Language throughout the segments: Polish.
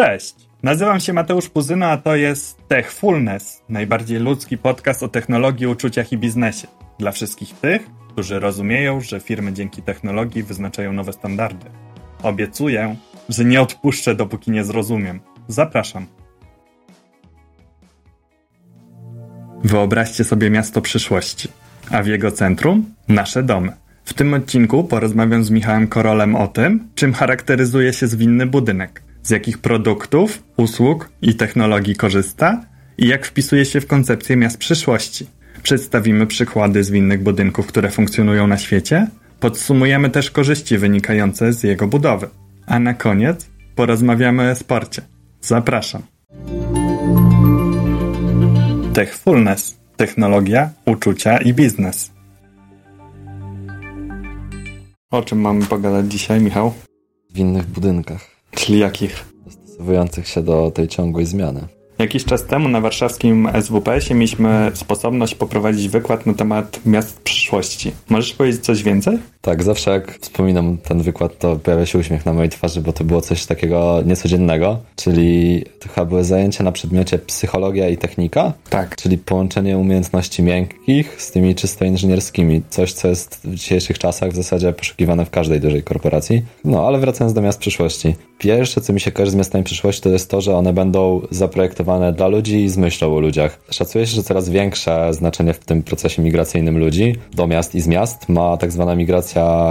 Cześć, nazywam się Mateusz Puzyna, a to jest Techfulness, najbardziej ludzki podcast o technologii, uczuciach i biznesie. Dla wszystkich tych, którzy rozumieją, że firmy dzięki technologii wyznaczają nowe standardy. Obiecuję, że nie odpuszczę, dopóki nie zrozumiem. Zapraszam. Wyobraźcie sobie miasto przyszłości, a w jego centrum nasze domy. W tym odcinku porozmawiam z Michałem Korolem o tym, czym charakteryzuje się zwinny budynek, z jakich produktów, usług i technologii korzysta i jak wpisuje się w koncepcję miast przyszłości. Przedstawimy przykłady zwinnych budynków, które funkcjonują na świecie, podsumujemy też korzyści wynikające z jego budowy. A na koniec porozmawiamy o sporcie. Zapraszam. Techfulness. Technologia, uczucia i biznes. O czym mamy pogadać dzisiaj, Michał? W innych budynkach. Czyli jakich? Dostosowujących się do tej ciągłej zmiany. Jakiś czas temu na warszawskim SWPS-ie mieliśmy sposobność poprowadzić wykład na temat miast przyszłości. Możesz powiedzieć coś więcej? Tak, zawsze jak wspominam ten wykład, to pojawia się uśmiech na mojej twarzy, bo to było coś takiego niecodziennego, czyli to chyba były zajęcia na przedmiocie psychologia i technika. Tak. Czyli połączenie umiejętności miękkich z tymi czysto inżynierskimi. Coś, co jest w dzisiejszych czasach w zasadzie poszukiwane w każdej dużej korporacji. No, ale wracając do miast przyszłości. Pierwsze, co mi się kojarzy z miastami przyszłości, to jest to, że one będą zaprojektowane dla ludzi i z myślą o ludziach. Szacuje się, że coraz większe znaczenie w tym procesie migracyjnym ludzi do miast i z miast ma tak zwana migracja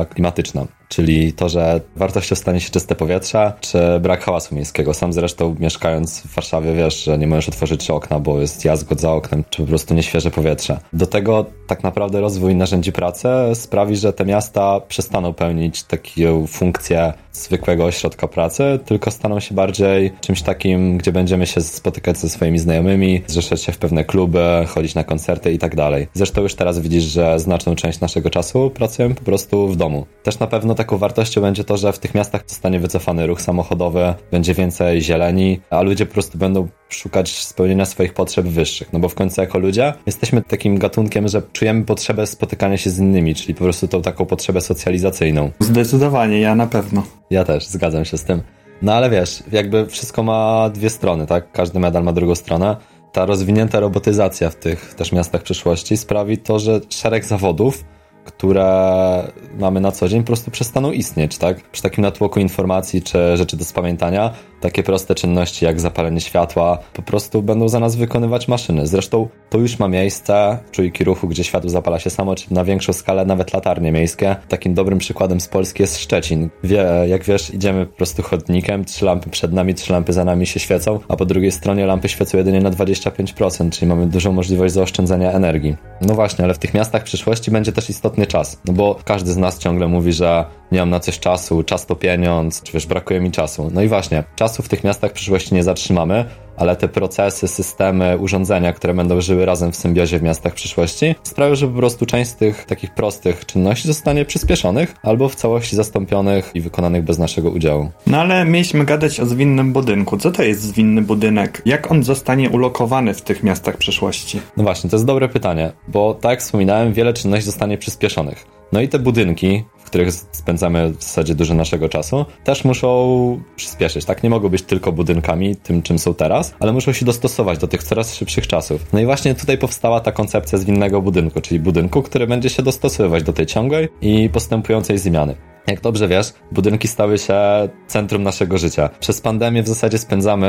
klimatyczna czyli to, że wartością stanie się czyste powietrze, czy brak hałasu miejskiego. Sam zresztą mieszkając w Warszawie wiesz, że nie możesz otworzyć okna, bo jest jazgot za oknem, czy po prostu nieświeże powietrze. Do tego tak naprawdę rozwój narzędzi pracy sprawi, że te miasta przestaną pełnić taką funkcję zwykłego ośrodka pracy, tylko staną się bardziej czymś takim, gdzie będziemy się spotykać ze swoimi znajomymi, zrzeszać się w pewne kluby, chodzić na koncerty i tak dalej. Zresztą już teraz widzisz, że znaczną część naszego czasu pracujemy po prostu w domu. Też na pewno taką wartością będzie to, że w tych miastach zostanie wycofany ruch samochodowy, będzie więcej zieleni, a ludzie po prostu będą szukać spełnienia swoich potrzeb wyższych. No bo w końcu jako ludzie jesteśmy takim gatunkiem, że czujemy potrzebę spotykania się z innymi, czyli po prostu tą taką potrzebę socjalizacyjną. Zdecydowanie, ja na pewno. Ja też, zgadzam się z tym. No ale wiesz, jakby wszystko ma dwie strony, tak? Każdy medal ma drugą stronę. Ta rozwinięta robotyzacja w tych też miastach przyszłości sprawi to, że szereg zawodów które mamy na co dzień, po prostu przestaną istnieć, tak? Przy takim natłoku informacji czy rzeczy do spamiętania, takie proste czynności jak zapalenie światła po prostu będą za nas wykonywać maszyny. Zresztą to już ma miejsce, czujki ruchu, gdzie światło zapala się samo, czy na większą skalę nawet latarnie miejskie. Takim dobrym przykładem z Polski jest Szczecin. Wie, jak wiesz, idziemy po prostu chodnikiem, trzy lampy przed nami, trzy lampy za nami się świecą, a po drugiej stronie lampy świecą jedynie na 25%, czyli mamy dużą możliwość zaoszczędzania energii. No właśnie, ale w tych miastach przyszłości będzie też istotny czas, no bo każdy z nas ciągle mówi, że nie mam na coś czasu, czas to pieniądz, czy wiesz, brakuje mi czasu. No i właśnie, czasu w tych miastach w przyszłości nie zatrzymamy, ale te procesy, systemy, urządzenia, które będą żyły razem w symbiozie w miastach przyszłości, sprawią, że po prostu część z tych takich prostych czynności zostanie przyspieszonych albo w całości zastąpionych i wykonanych bez naszego udziału. No ale mieliśmy gadać o zwinnym budynku. Co to jest zwinny budynek? Jak on zostanie ulokowany w tych miastach przyszłości? No właśnie, to jest dobre pytanie, bo tak jak wspominałem, wiele czynności zostanie przyspieszonych. No i te budynki, których spędzamy w zasadzie dużo naszego czasu, też muszą przyspieszyć, tak? Nie mogą być tylko budynkami, tym czym są teraz, ale muszą się dostosować do tych coraz szybszych czasów. No i właśnie tutaj powstała ta koncepcja zwinnego budynku, czyli budynku, który będzie się dostosowywać do tej ciągłej i postępującej zmiany. Jak dobrze wiesz, budynki stały się centrum naszego życia. Przez pandemię w zasadzie spędzamy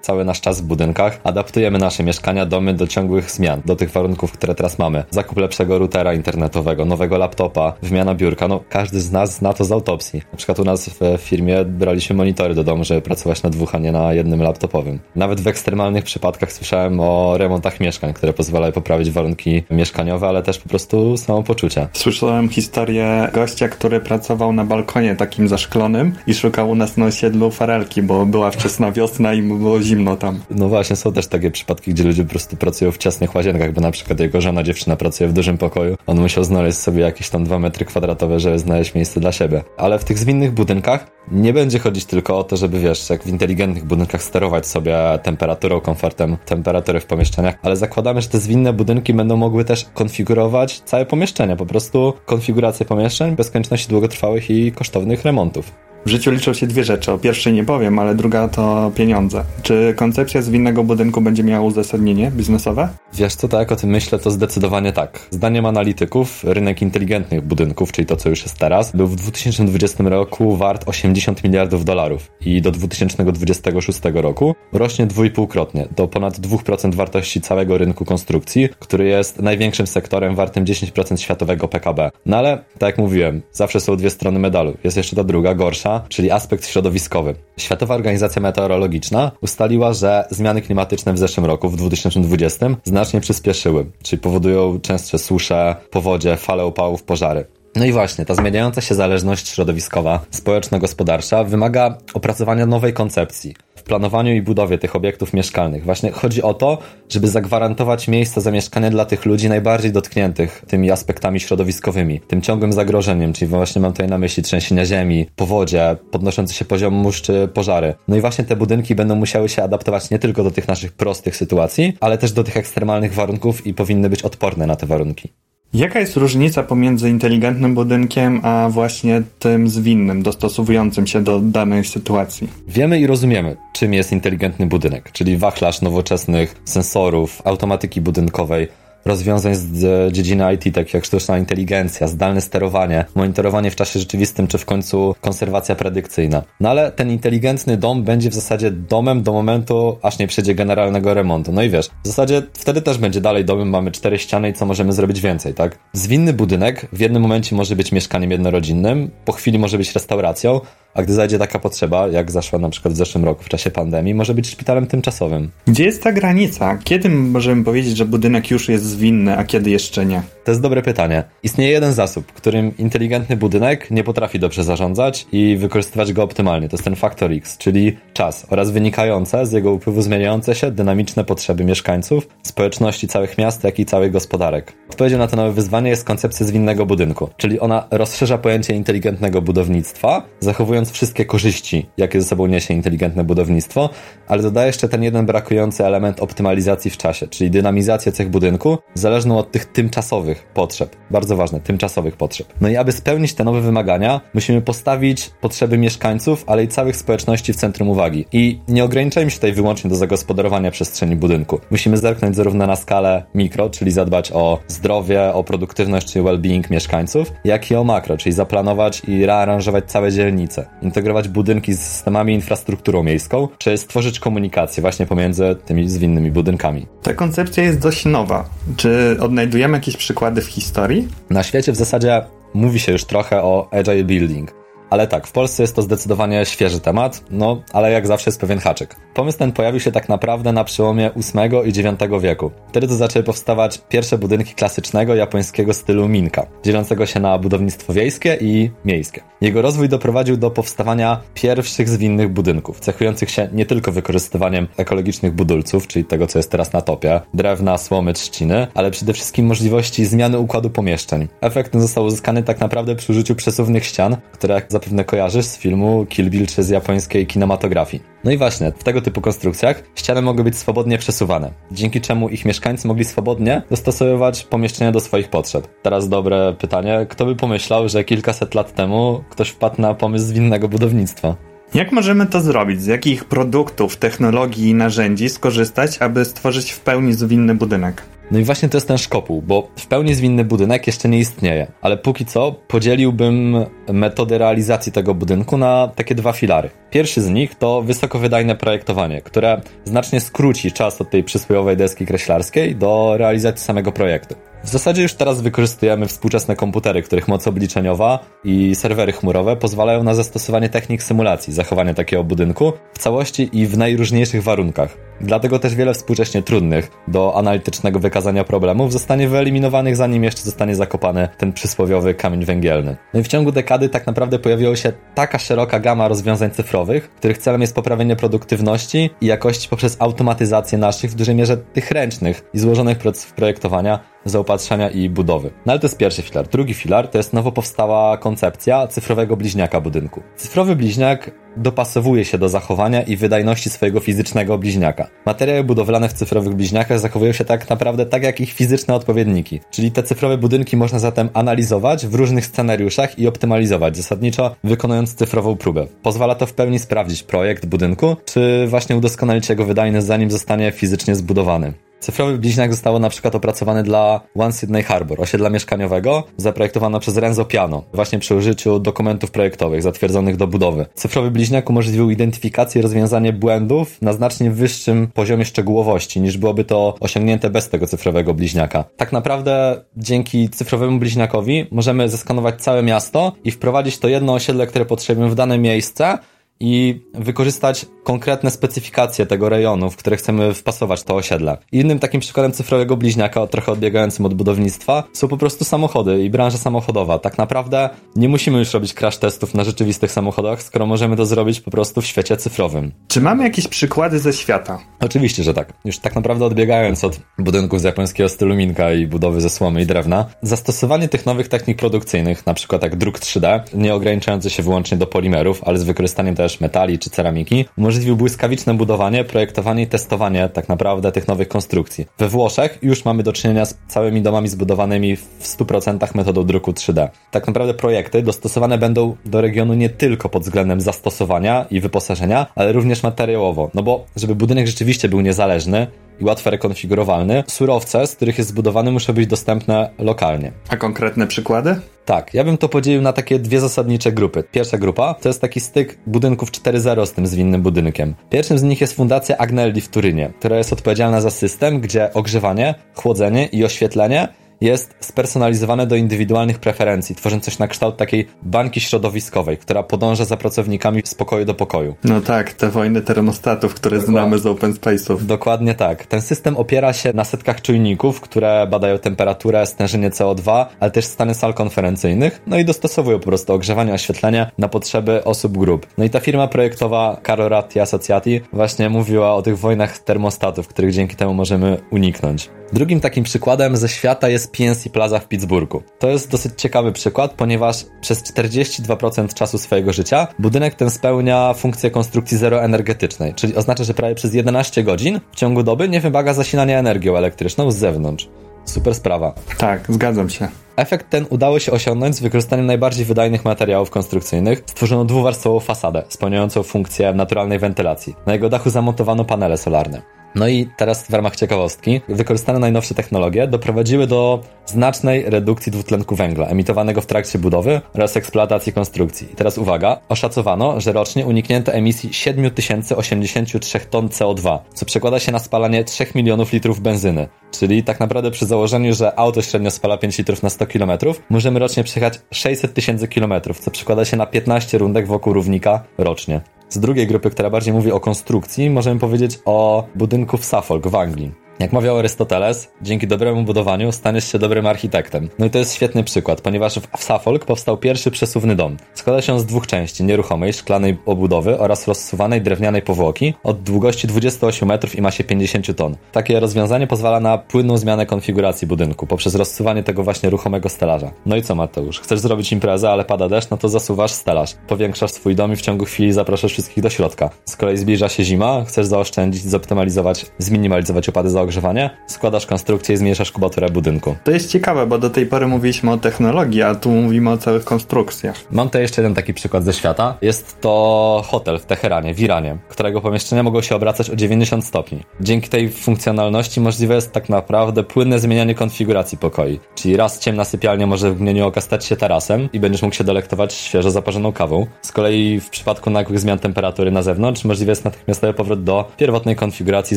cały nasz czas w budynkach, adaptujemy nasze mieszkania, domy do ciągłych zmian, do tych warunków, które teraz mamy. Zakup lepszego routera internetowego, nowego laptopa, wymiana biurka, no każdy z nas zna to z autopsji. Na przykład u nas w firmie braliśmy monitory do domu, żeby pracować na dwóch, a nie na jednym laptopowym. Nawet w ekstremalnych przypadkach słyszałem o remontach mieszkań, które pozwalają poprawić warunki mieszkaniowe, ale też po prostu samopoczucie. Słyszałem historię gościa, który pracował na balkonie takim zaszklonym i szukał u nas na osiedlu farelki, bo była wczesna wiosna i było zimno tam. No właśnie, są też takie przypadki, gdzie ludzie po prostu pracują w ciasnych łazienkach, bo na przykład jego żona, dziewczyna pracuje w dużym pokoju. On musiał znaleźć sobie jakieś tam dwa metry kwadratowe, żeby znaleźć miejsce dla siebie. Ale w tych zwinnych budynkach nie będzie chodzić tylko o to, żeby wiesz, jak w inteligentnych budynkach sterować sobie temperaturą, komfortem temperatury w pomieszczeniach, ale zakładamy, że te zwinne budynki będą mogły też konfigurować całe pomieszczenia, po prostu konfigurację pomieszczeń bez konieczności długotrwałych i kosztownych remontów. W życiu liczą się dwie rzeczy. O pierwszej nie powiem, ale druga to pieniądze. Czy koncepcja zwinnego budynku będzie miała uzasadnienie biznesowe? Wiesz co, tak o tym myślę, to zdecydowanie tak. Zdaniem analityków, rynek inteligentnych budynków, czyli to, co już jest teraz, był w 2020 roku wart 80 miliardów dolarów i do 2026 roku rośnie dwójpółkrotnie do ponad 2% wartości całego rynku konstrukcji, który jest największym sektorem wartym 10% światowego PKB. No ale, tak jak mówiłem, zawsze są dwie strony medalu. Jest jeszcze ta druga, gorsza, czyli aspekt środowiskowy. Światowa Organizacja Meteorologiczna ustaliła, że zmiany klimatyczne w zeszłym roku, w 2020, znacznie przyspieszyły, czyli powodują częstsze susze, powodzie, fale upałów, pożary. No i właśnie, ta zmieniająca się zależność środowiskowa, społeczno-gospodarcza wymaga opracowania nowej koncepcji w planowaniu i budowie tych obiektów mieszkalnych. Właśnie chodzi o to, żeby zagwarantować miejsce zamieszkania dla tych ludzi najbardziej dotkniętych tymi aspektami środowiskowymi, tym ciągłym zagrożeniem, czyli właśnie mam tutaj na myśli trzęsienia ziemi, powodzie, podnoszący się poziom mórz czy pożary. No i właśnie te budynki będą musiały się adaptować nie tylko do tych naszych prostych sytuacji, ale też do tych ekstremalnych warunków i powinny być odporne na te warunki. Jaka jest różnica pomiędzy inteligentnym budynkiem, a właśnie tym zwinnym, dostosowującym się do danej sytuacji? Wiemy i rozumiemy, czym jest inteligentny budynek, czyli wachlarz nowoczesnych sensorów, automatyki budynkowej, rozwiązań z dziedziny IT, takich jak sztuczna inteligencja, zdalne sterowanie, monitorowanie w czasie rzeczywistym, czy w końcu konserwacja predykcyjna. No ale ten inteligentny dom będzie w zasadzie domem do momentu, aż nie przejdzie generalnego remontu. No i wiesz, w zasadzie wtedy też będzie dalej domem, mamy cztery ściany i co możemy zrobić więcej, tak? Zwinny budynek w jednym momencie może być mieszkaniem jednorodzinnym, po chwili może być restauracją, a gdy zajdzie taka potrzeba, jak zaszła na przykład w zeszłym roku w czasie pandemii, może być szpitalem tymczasowym. Gdzie jest ta granica? Kiedy możemy powiedzieć, że budynek już jest zwinny, a kiedy jeszcze nie? To jest dobre pytanie. Istnieje jeden zasób, którym inteligentny budynek nie potrafi dobrze zarządzać i wykorzystywać go optymalnie. To jest ten faktor X, czyli czas oraz wynikające z jego upływu zmieniające się dynamiczne potrzeby mieszkańców, społeczności całych miast, jak i całych gospodarek. Odpowiedzią na to nowe wyzwanie jest koncepcja zwinnego budynku, czyli ona rozszerza pojęcie inteligentnego budownictwa, zachowując wszystkie korzyści, jakie ze sobą niesie inteligentne budownictwo, ale dodaje jeszcze ten jeden brakujący element optymalizacji w czasie, czyli dynamizację cech budynku, zależną od tych tymczasowych potrzeb. Bardzo ważne, tymczasowych potrzeb. No i aby spełnić te nowe wymagania, musimy postawić potrzeby mieszkańców, ale i całych społeczności w centrum uwagi. I nie ograniczajmy się tutaj wyłącznie do zagospodarowania przestrzeni budynku. Musimy zerknąć zarówno na skalę mikro, czyli zadbać o zdrowie, o produktywność czy well-being mieszkańców, jak i o makro, czyli zaplanować i rearanżować całe dzielnice integrować budynki z systemami infrastrukturą miejską, czy stworzyć komunikację właśnie pomiędzy tymi zwinnymi budynkami. Ta koncepcja jest dość nowa. Czy odnajdujemy jakieś przykłady w historii? Na świecie w zasadzie mówi się już trochę o agile building. Ale tak, w Polsce jest to zdecydowanie świeży temat, no ale jak zawsze jest pewien haczyk. Pomysł ten pojawił się tak naprawdę na przełomie VIII i IX wieku. Wtedy to zaczęły powstawać pierwsze budynki klasycznego japońskiego stylu Minka, dzielącego się na budownictwo wiejskie i miejskie. Jego rozwój doprowadził do powstawania pierwszych zwinnych budynków, cechujących się nie tylko wykorzystywaniem ekologicznych budulców, czyli tego co jest teraz na topie, drewna, słomy, trzciny, ale przede wszystkim możliwości zmiany układu pomieszczeń. Efekt ten został uzyskany tak naprawdę przy użyciu przesuwnych ścian, które jak zapewne kojarzysz z filmu Kill Bill czy z japońskiej kinematografii. No i właśnie, w tego typu konstrukcjach ściany mogły być swobodnie przesuwane, dzięki czemu ich mieszkańcy mogli swobodnie dostosowywać pomieszczenia do swoich potrzeb. Teraz dobre pytanie, kto by pomyślał, że kilkaset lat temu ktoś wpadł na pomysł zwinnego budownictwa? Jak możemy to zrobić? Z jakich produktów, technologii i narzędzi skorzystać, aby stworzyć w pełni zwinny budynek? No i właśnie to jest ten szkopuł, bo w pełni zwinny budynek jeszcze nie istnieje, ale póki co podzieliłbym metodę realizacji tego budynku na takie dwa filary. Pierwszy z nich to wysokowydajne projektowanie, które znacznie skróci czas od tej przysłowiowej deski kreślarskiej do realizacji samego projektu. W zasadzie już teraz wykorzystujemy współczesne komputery, których moc obliczeniowa i serwery chmurowe pozwalają na zastosowanie technik symulacji zachowania takiego budynku w całości i w najróżniejszych warunkach. Dlatego też wiele współcześnie trudnych do analitycznego wykazania problemów zostanie wyeliminowanych zanim jeszcze zostanie zakopany ten przysłowiowy kamień węgielny. No i w ciągu dekady tak naprawdę pojawiła się taka szeroka gama rozwiązań cyfrowych, których celem jest poprawienie produktywności i jakości poprzez automatyzację naszych w dużej mierze tych ręcznych i złożonych procesów projektowania, zaopatrzenia i budowy. No ale to jest pierwszy filar. Drugi filar to jest nowo powstała koncepcja cyfrowego bliźniaka budynku. Cyfrowy bliźniak dopasowuje się do zachowania i wydajności swojego fizycznego bliźniaka. Materiały budowlane w cyfrowych bliźniakach zachowują się tak naprawdę tak jak ich fizyczne odpowiedniki, czyli te cyfrowe budynki można zatem analizować w różnych scenariuszach i optymalizować, zasadniczo wykonując cyfrową próbę. Pozwala to w pełni sprawdzić projekt budynku, czy właśnie udoskonalić jego wydajność zanim zostanie fizycznie zbudowany. Cyfrowy bliźniak został na przykład opracowany dla One Sydney Harbor, osiedla mieszkaniowego, zaprojektowano przez Renzo Piano, właśnie przy użyciu dokumentów projektowych zatwierdzonych do budowy. Cyfrowy bliźniak umożliwił identyfikację i rozwiązanie błędów na znacznie wyższym poziomie szczegółowości, niż byłoby to osiągnięte bez tego cyfrowego bliźniaka. Tak naprawdę dzięki cyfrowemu bliźniakowi możemy zeskanować całe miasto i wprowadzić to jedno osiedle, które potrzebujemy w dane miejsce, i wykorzystać konkretne specyfikacje tego rejonu, w które chcemy wpasować to osiedle. Innym takim przykładem cyfrowego bliźniaka, trochę odbiegającym od budownictwa, są po prostu samochody i branża samochodowa. Tak naprawdę nie musimy już robić crash testów na rzeczywistych samochodach, skoro możemy to zrobić po prostu w świecie cyfrowym. Czy mamy jakieś przykłady ze świata? Oczywiście, że tak. Już tak naprawdę odbiegając od budynków z japońskiego stylu minka i budowy ze słomy i drewna, zastosowanie tych nowych technik produkcyjnych, na przykład jak druk 3D, nie ograniczający się wyłącznie do polimerów, ale z wykorzystaniem też metali czy ceramiki, umożliwił błyskawiczne budowanie, projektowanie i testowanie tak naprawdę tych nowych konstrukcji. We Włoszech już mamy do czynienia z całymi domami zbudowanymi w 100% metodą druku 3D. Tak naprawdę projekty dostosowane będą do regionu nie tylko pod względem zastosowania i wyposażenia, ale również materiałowo. No bo żeby budynek rzeczywiście był niezależny, i łatwo rekonfigurowalny, surowce, z których jest zbudowany, muszą być dostępne lokalnie. A konkretne przykłady? Tak, ja bym to podzielił na takie dwie zasadnicze grupy. Pierwsza grupa to jest taki styk budynków 4.0 z tym zwinnym budynkiem. Pierwszym z nich jest Fundacja Agnelli w Turynie, która jest odpowiedzialna za system, gdzie ogrzewanie, chłodzenie i oświetlenie jest spersonalizowane do indywidualnych preferencji, tworząc coś na kształt takiej bańki środowiskowej, która podąża za pracownikami z pokoju do pokoju. No tak, te wojny termostatów, które Dokładnie. znamy z open space'ów. Dokładnie tak. Ten system opiera się na setkach czujników, które badają temperaturę, stężenie CO2, ale też stany sal konferencyjnych, no i dostosowują po prostu ogrzewanie, oświetlenie na potrzeby osób grup. No i ta firma projektowa Carorati Associati właśnie mówiła o tych wojnach termostatów, których dzięki temu możemy uniknąć. Drugim takim przykładem ze świata jest PNC Plaza w Pittsburghu. To jest dosyć ciekawy przykład, ponieważ przez 42% czasu swojego życia budynek ten spełnia funkcję konstrukcji zeroenergetycznej, czyli oznacza, że prawie przez 11 godzin w ciągu doby nie wymaga zasilania energią elektryczną z zewnątrz. Super sprawa. Tak, zgadzam się. Efekt ten udało się osiągnąć z wykorzystaniem najbardziej wydajnych materiałów konstrukcyjnych. Stworzono dwuwarstwową fasadę, spełniającą funkcję naturalnej wentylacji. Na jego dachu zamontowano panele solarne. No i teraz w ramach ciekawostki, wykorzystane najnowsze technologie doprowadziły do znacznej redukcji dwutlenku węgla emitowanego w trakcie budowy oraz eksploatacji konstrukcji. I teraz uwaga, oszacowano, że rocznie uniknięto emisji 7083 ton CO2, co przekłada się na spalanie 3 milionów litrów benzyny. Czyli tak naprawdę przy założeniu, że auto średnio spala 5 litrów na 100 km, możemy rocznie przejechać 600 tysięcy kilometrów, co przekłada się na 15 rundek wokół równika rocznie. Z drugiej grupy, która bardziej mówi o konstrukcji, możemy powiedzieć o budynku w Suffolk w Anglii. Jak mawiał Arystoteles, dzięki dobremu budowaniu staniesz się dobrym architektem. No i to jest świetny przykład, ponieważ w Suffolk powstał pierwszy przesuwny dom. Składa się z dwóch części, nieruchomej, szklanej obudowy oraz rozsuwanej drewnianej powłoki o długości 28 metrów i masie 50 ton. Takie rozwiązanie pozwala na płynną zmianę konfiguracji budynku poprzez rozsuwanie tego właśnie ruchomego stelaża. No i co Mateusz? Chcesz zrobić imprezę, ale pada deszcz, no to zasuwasz stelaż. Powiększasz swój dom i w ciągu chwili zapraszasz wszystkich do środka. Z kolei zbliża się zima, chcesz zaoszczędzić, zoptymalizować, zminimalizować opady za ogrzewanie, składasz konstrukcję i zmniejszasz kubaturę budynku. To jest ciekawe, bo do tej pory mówiliśmy o technologii, a tu mówimy o całych konstrukcjach. Mam tutaj jeszcze jeden taki przykład ze świata. Jest to hotel w Teheranie, w Iranie, którego pomieszczenia mogą się obracać o 90 stopni. Dzięki tej funkcjonalności możliwe jest tak naprawdę płynne zmienianie konfiguracji pokoi. Czyli raz ciemna sypialnia może w mgnieniu oka stać się tarasem i będziesz mógł się delektować świeżo zaparzoną kawą. Z kolei w przypadku nagłych zmian temperatury na zewnątrz możliwe jest natychmiastowy powrót do pierwotnej konfiguracji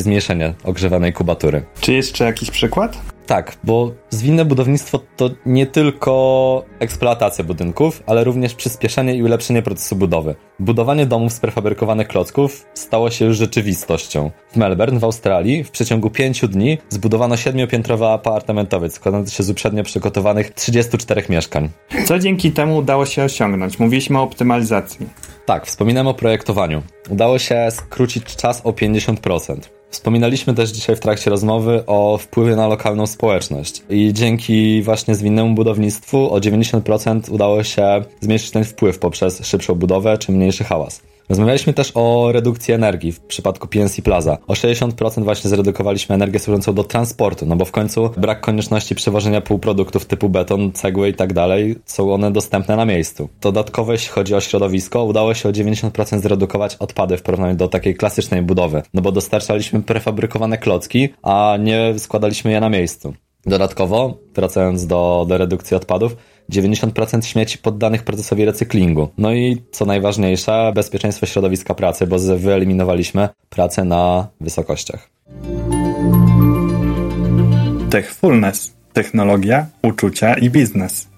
zmniejszenie ogrzewanej kubatury. Czy jeszcze jakiś przykład? Tak, bo zwinne budownictwo to nie tylko eksploatacja budynków, ale również przyspieszenie i ulepszenie procesu budowy. Budowanie domów z prefabrykowanych klocków stało się już rzeczywistością. W Melbourne w Australii w przeciągu pięciu dni zbudowano siedmiopiętrowy apartamentowiec składający się z uprzednio przygotowanych 34 mieszkań. Co dzięki temu udało się osiągnąć? Mówiliśmy o optymalizacji. Tak, wspominam o projektowaniu. Udało się skrócić czas o 50%. Wspominaliśmy też dzisiaj w trakcie rozmowy o wpływie na lokalną społeczność i dzięki właśnie zwinnemu budownictwu o 90% udało się zmniejszyć ten wpływ poprzez szybszą budowę czy mniejszy hałas. Rozmawialiśmy też o redukcji energii w przypadku PNC Plaza. O 60% właśnie zredukowaliśmy energię służącą do transportu, no bo w końcu brak konieczności przewożenia półproduktów typu beton, cegły i tak dalej, są one dostępne na miejscu. Dodatkowo, jeśli chodzi o środowisko, udało się o 90% zredukować odpady w porównaniu do takiej klasycznej budowy, no bo dostarczaliśmy prefabrykowane klocki, a nie składaliśmy je na miejscu. Dodatkowo, wracając do, do redukcji odpadów, 90% śmieci poddanych procesowi recyklingu. No i co najważniejsze, bezpieczeństwo środowiska pracy, bo wyeliminowaliśmy pracę na wysokościach. Techfulness. Technologia, uczucia i biznes.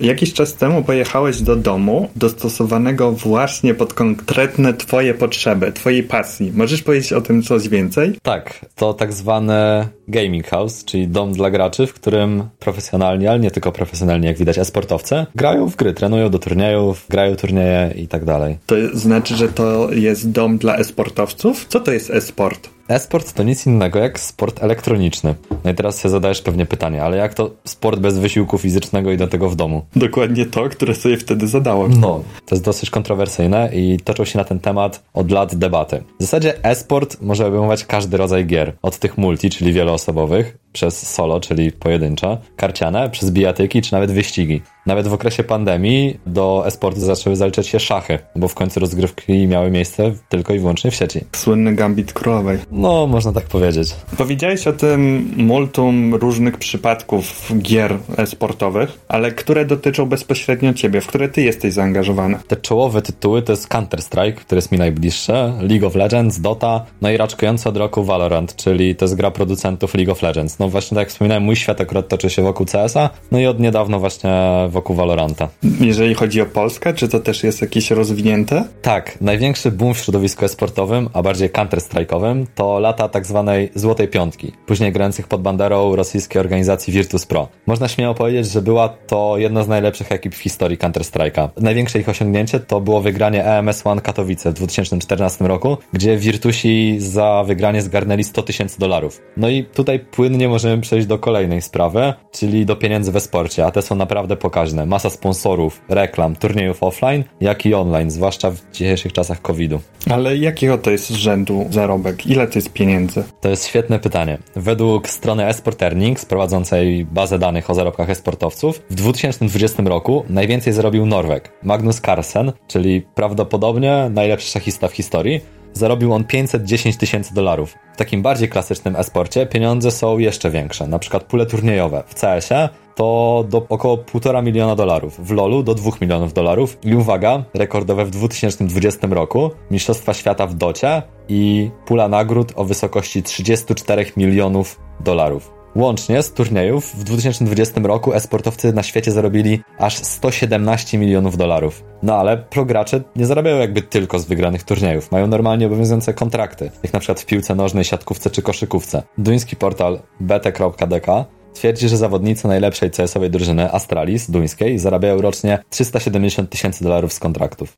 Jakiś czas temu pojechałeś do domu dostosowanego właśnie pod konkretne Twoje potrzeby, Twojej pasji. Możesz powiedzieć o tym coś więcej? Tak, to tak zwane gaming house, czyli dom dla graczy, w którym profesjonalni, ale nie tylko profesjonalni, jak widać, e-sportowcy, grają w gry, trenują do turniejów, grają turnieje i tak dalej. To znaczy, że to jest dom dla e-sportowców? Co to jest e-sport? E-sport to nic innego jak sport elektroniczny. No i teraz się zadajesz pewnie pytanie, ale jak to sport bez wysiłku fizycznego i do tego w domu? Dokładnie to, które sobie wtedy zadałem. No, to jest dosyć kontrowersyjne i toczą się na ten temat od lat debaty. W zasadzie e-sport może obejmować każdy rodzaj gier. Od tych multi, czyli wieloosobowych, przez solo, czyli pojedyncze, karciane, przez bijatyki czy nawet wyścigi. Nawet w okresie pandemii do e-sportu zaczęły zaliczać się szachy, bo w końcu rozgrywki miały miejsce tylko i wyłącznie w sieci. Słynny gambit królowej. No, można tak powiedzieć. Powiedziałeś o tym multum różnych przypadków gier e-sportowych, ale które dotyczą bezpośrednio ciebie, w które ty jesteś zaangażowany? Te czołowe tytuły to jest Counter-Strike, który jest mi najbliższe, League of Legends, Dota, no i raczkujący od roku Valorant, czyli to jest gra producentów League of Legends. No właśnie tak jak wspominałem, mój świat akurat toczy się wokół CS-a, no i od niedawno właśnie wokół Valoranta. Jeżeli chodzi o Polskę, czy to też jest jakieś rozwinięte? Tak, największy boom w środowisku esportowym, a bardziej counter-strike'owym, to lata tak zwanej Złotej Piątki, później grających pod banderą rosyjskiej organizacji Virtus Pro. Można śmiało powiedzieć, że była to jedna z najlepszych ekip w historii Counter-Strike'a. Największe ich osiągnięcie to było wygranie EMS One Katowice w 2014 roku, gdzie Virtusi za wygranie zgarnęli 100 tysięcy dolarów. No i tutaj płynnie możemy przejść do kolejnej sprawy, czyli do pieniędzy we sporcie, a te są naprawdę pokaźne masa sponsorów, reklam, turniejów offline, jak i online, zwłaszcza w dzisiejszych czasach COVID-u. Ale jakiego to jest rzędu zarobek? Ile to jest pieniędzy? To jest świetne pytanie. Według strony Esport Earnings, prowadzącej bazę danych o zarobkach esportowców, w 2020 roku najwięcej zarobił Norweg. Magnus Carlsen, czyli prawdopodobnie najlepszy szachista w historii, zarobił on 510 tysięcy dolarów. W takim bardziej klasycznym esporcie pieniądze są jeszcze większe, na przykład pule turniejowe. W CS-ie to do około 1,5 miliona dolarów, w LoLu do 2 milionów dolarów i uwaga, rekordowe w 2020 roku Mistrzostwa Świata w Docie i pula nagród o wysokości 34 milionów dolarów. Łącznie z turniejów w 2020 roku esportowcy na świecie zarobili aż 117 milionów dolarów. No ale progracze nie zarabiają jakby tylko z wygranych turniejów. Mają normalnie obowiązujące kontrakty, jak na przykład w piłce nożnej, siatkówce czy koszykówce. Duński portal bete.dk twierdzi, że zawodnicy najlepszej CS-owej drużyny Astralis duńskiej zarabiają rocznie 370 tysięcy dolarów z kontraktów.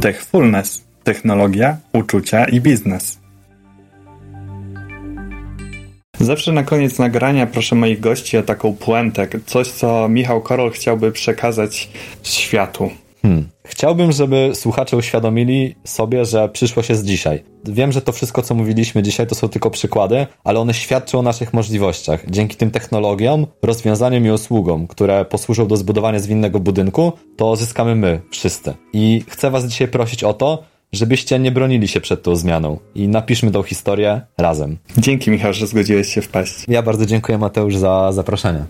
Techfulness. Technologia, uczucia i biznes. Zawsze na koniec nagrania proszę moich gości o taką puentę, coś co Michał Korol chciałby przekazać światu. Hmm. Chciałbym, żeby słuchacze uświadomili sobie, że przyszłość jest dzisiaj. Wiem, że to wszystko, co mówiliśmy dzisiaj, to są tylko przykłady, ale one świadczą o naszych możliwościach. Dzięki tym technologiom, rozwiązaniom i usługom, które posłużą do zbudowania zwinnego budynku, to zyskamy my, wszyscy. I chcę Was dzisiaj prosić o to, żebyście nie bronili się przed tą zmianą i napiszmy tą historię razem. Dzięki Michał, że zgodziłeś się wpaść. Ja bardzo dziękuję Mateusz za zaproszenie.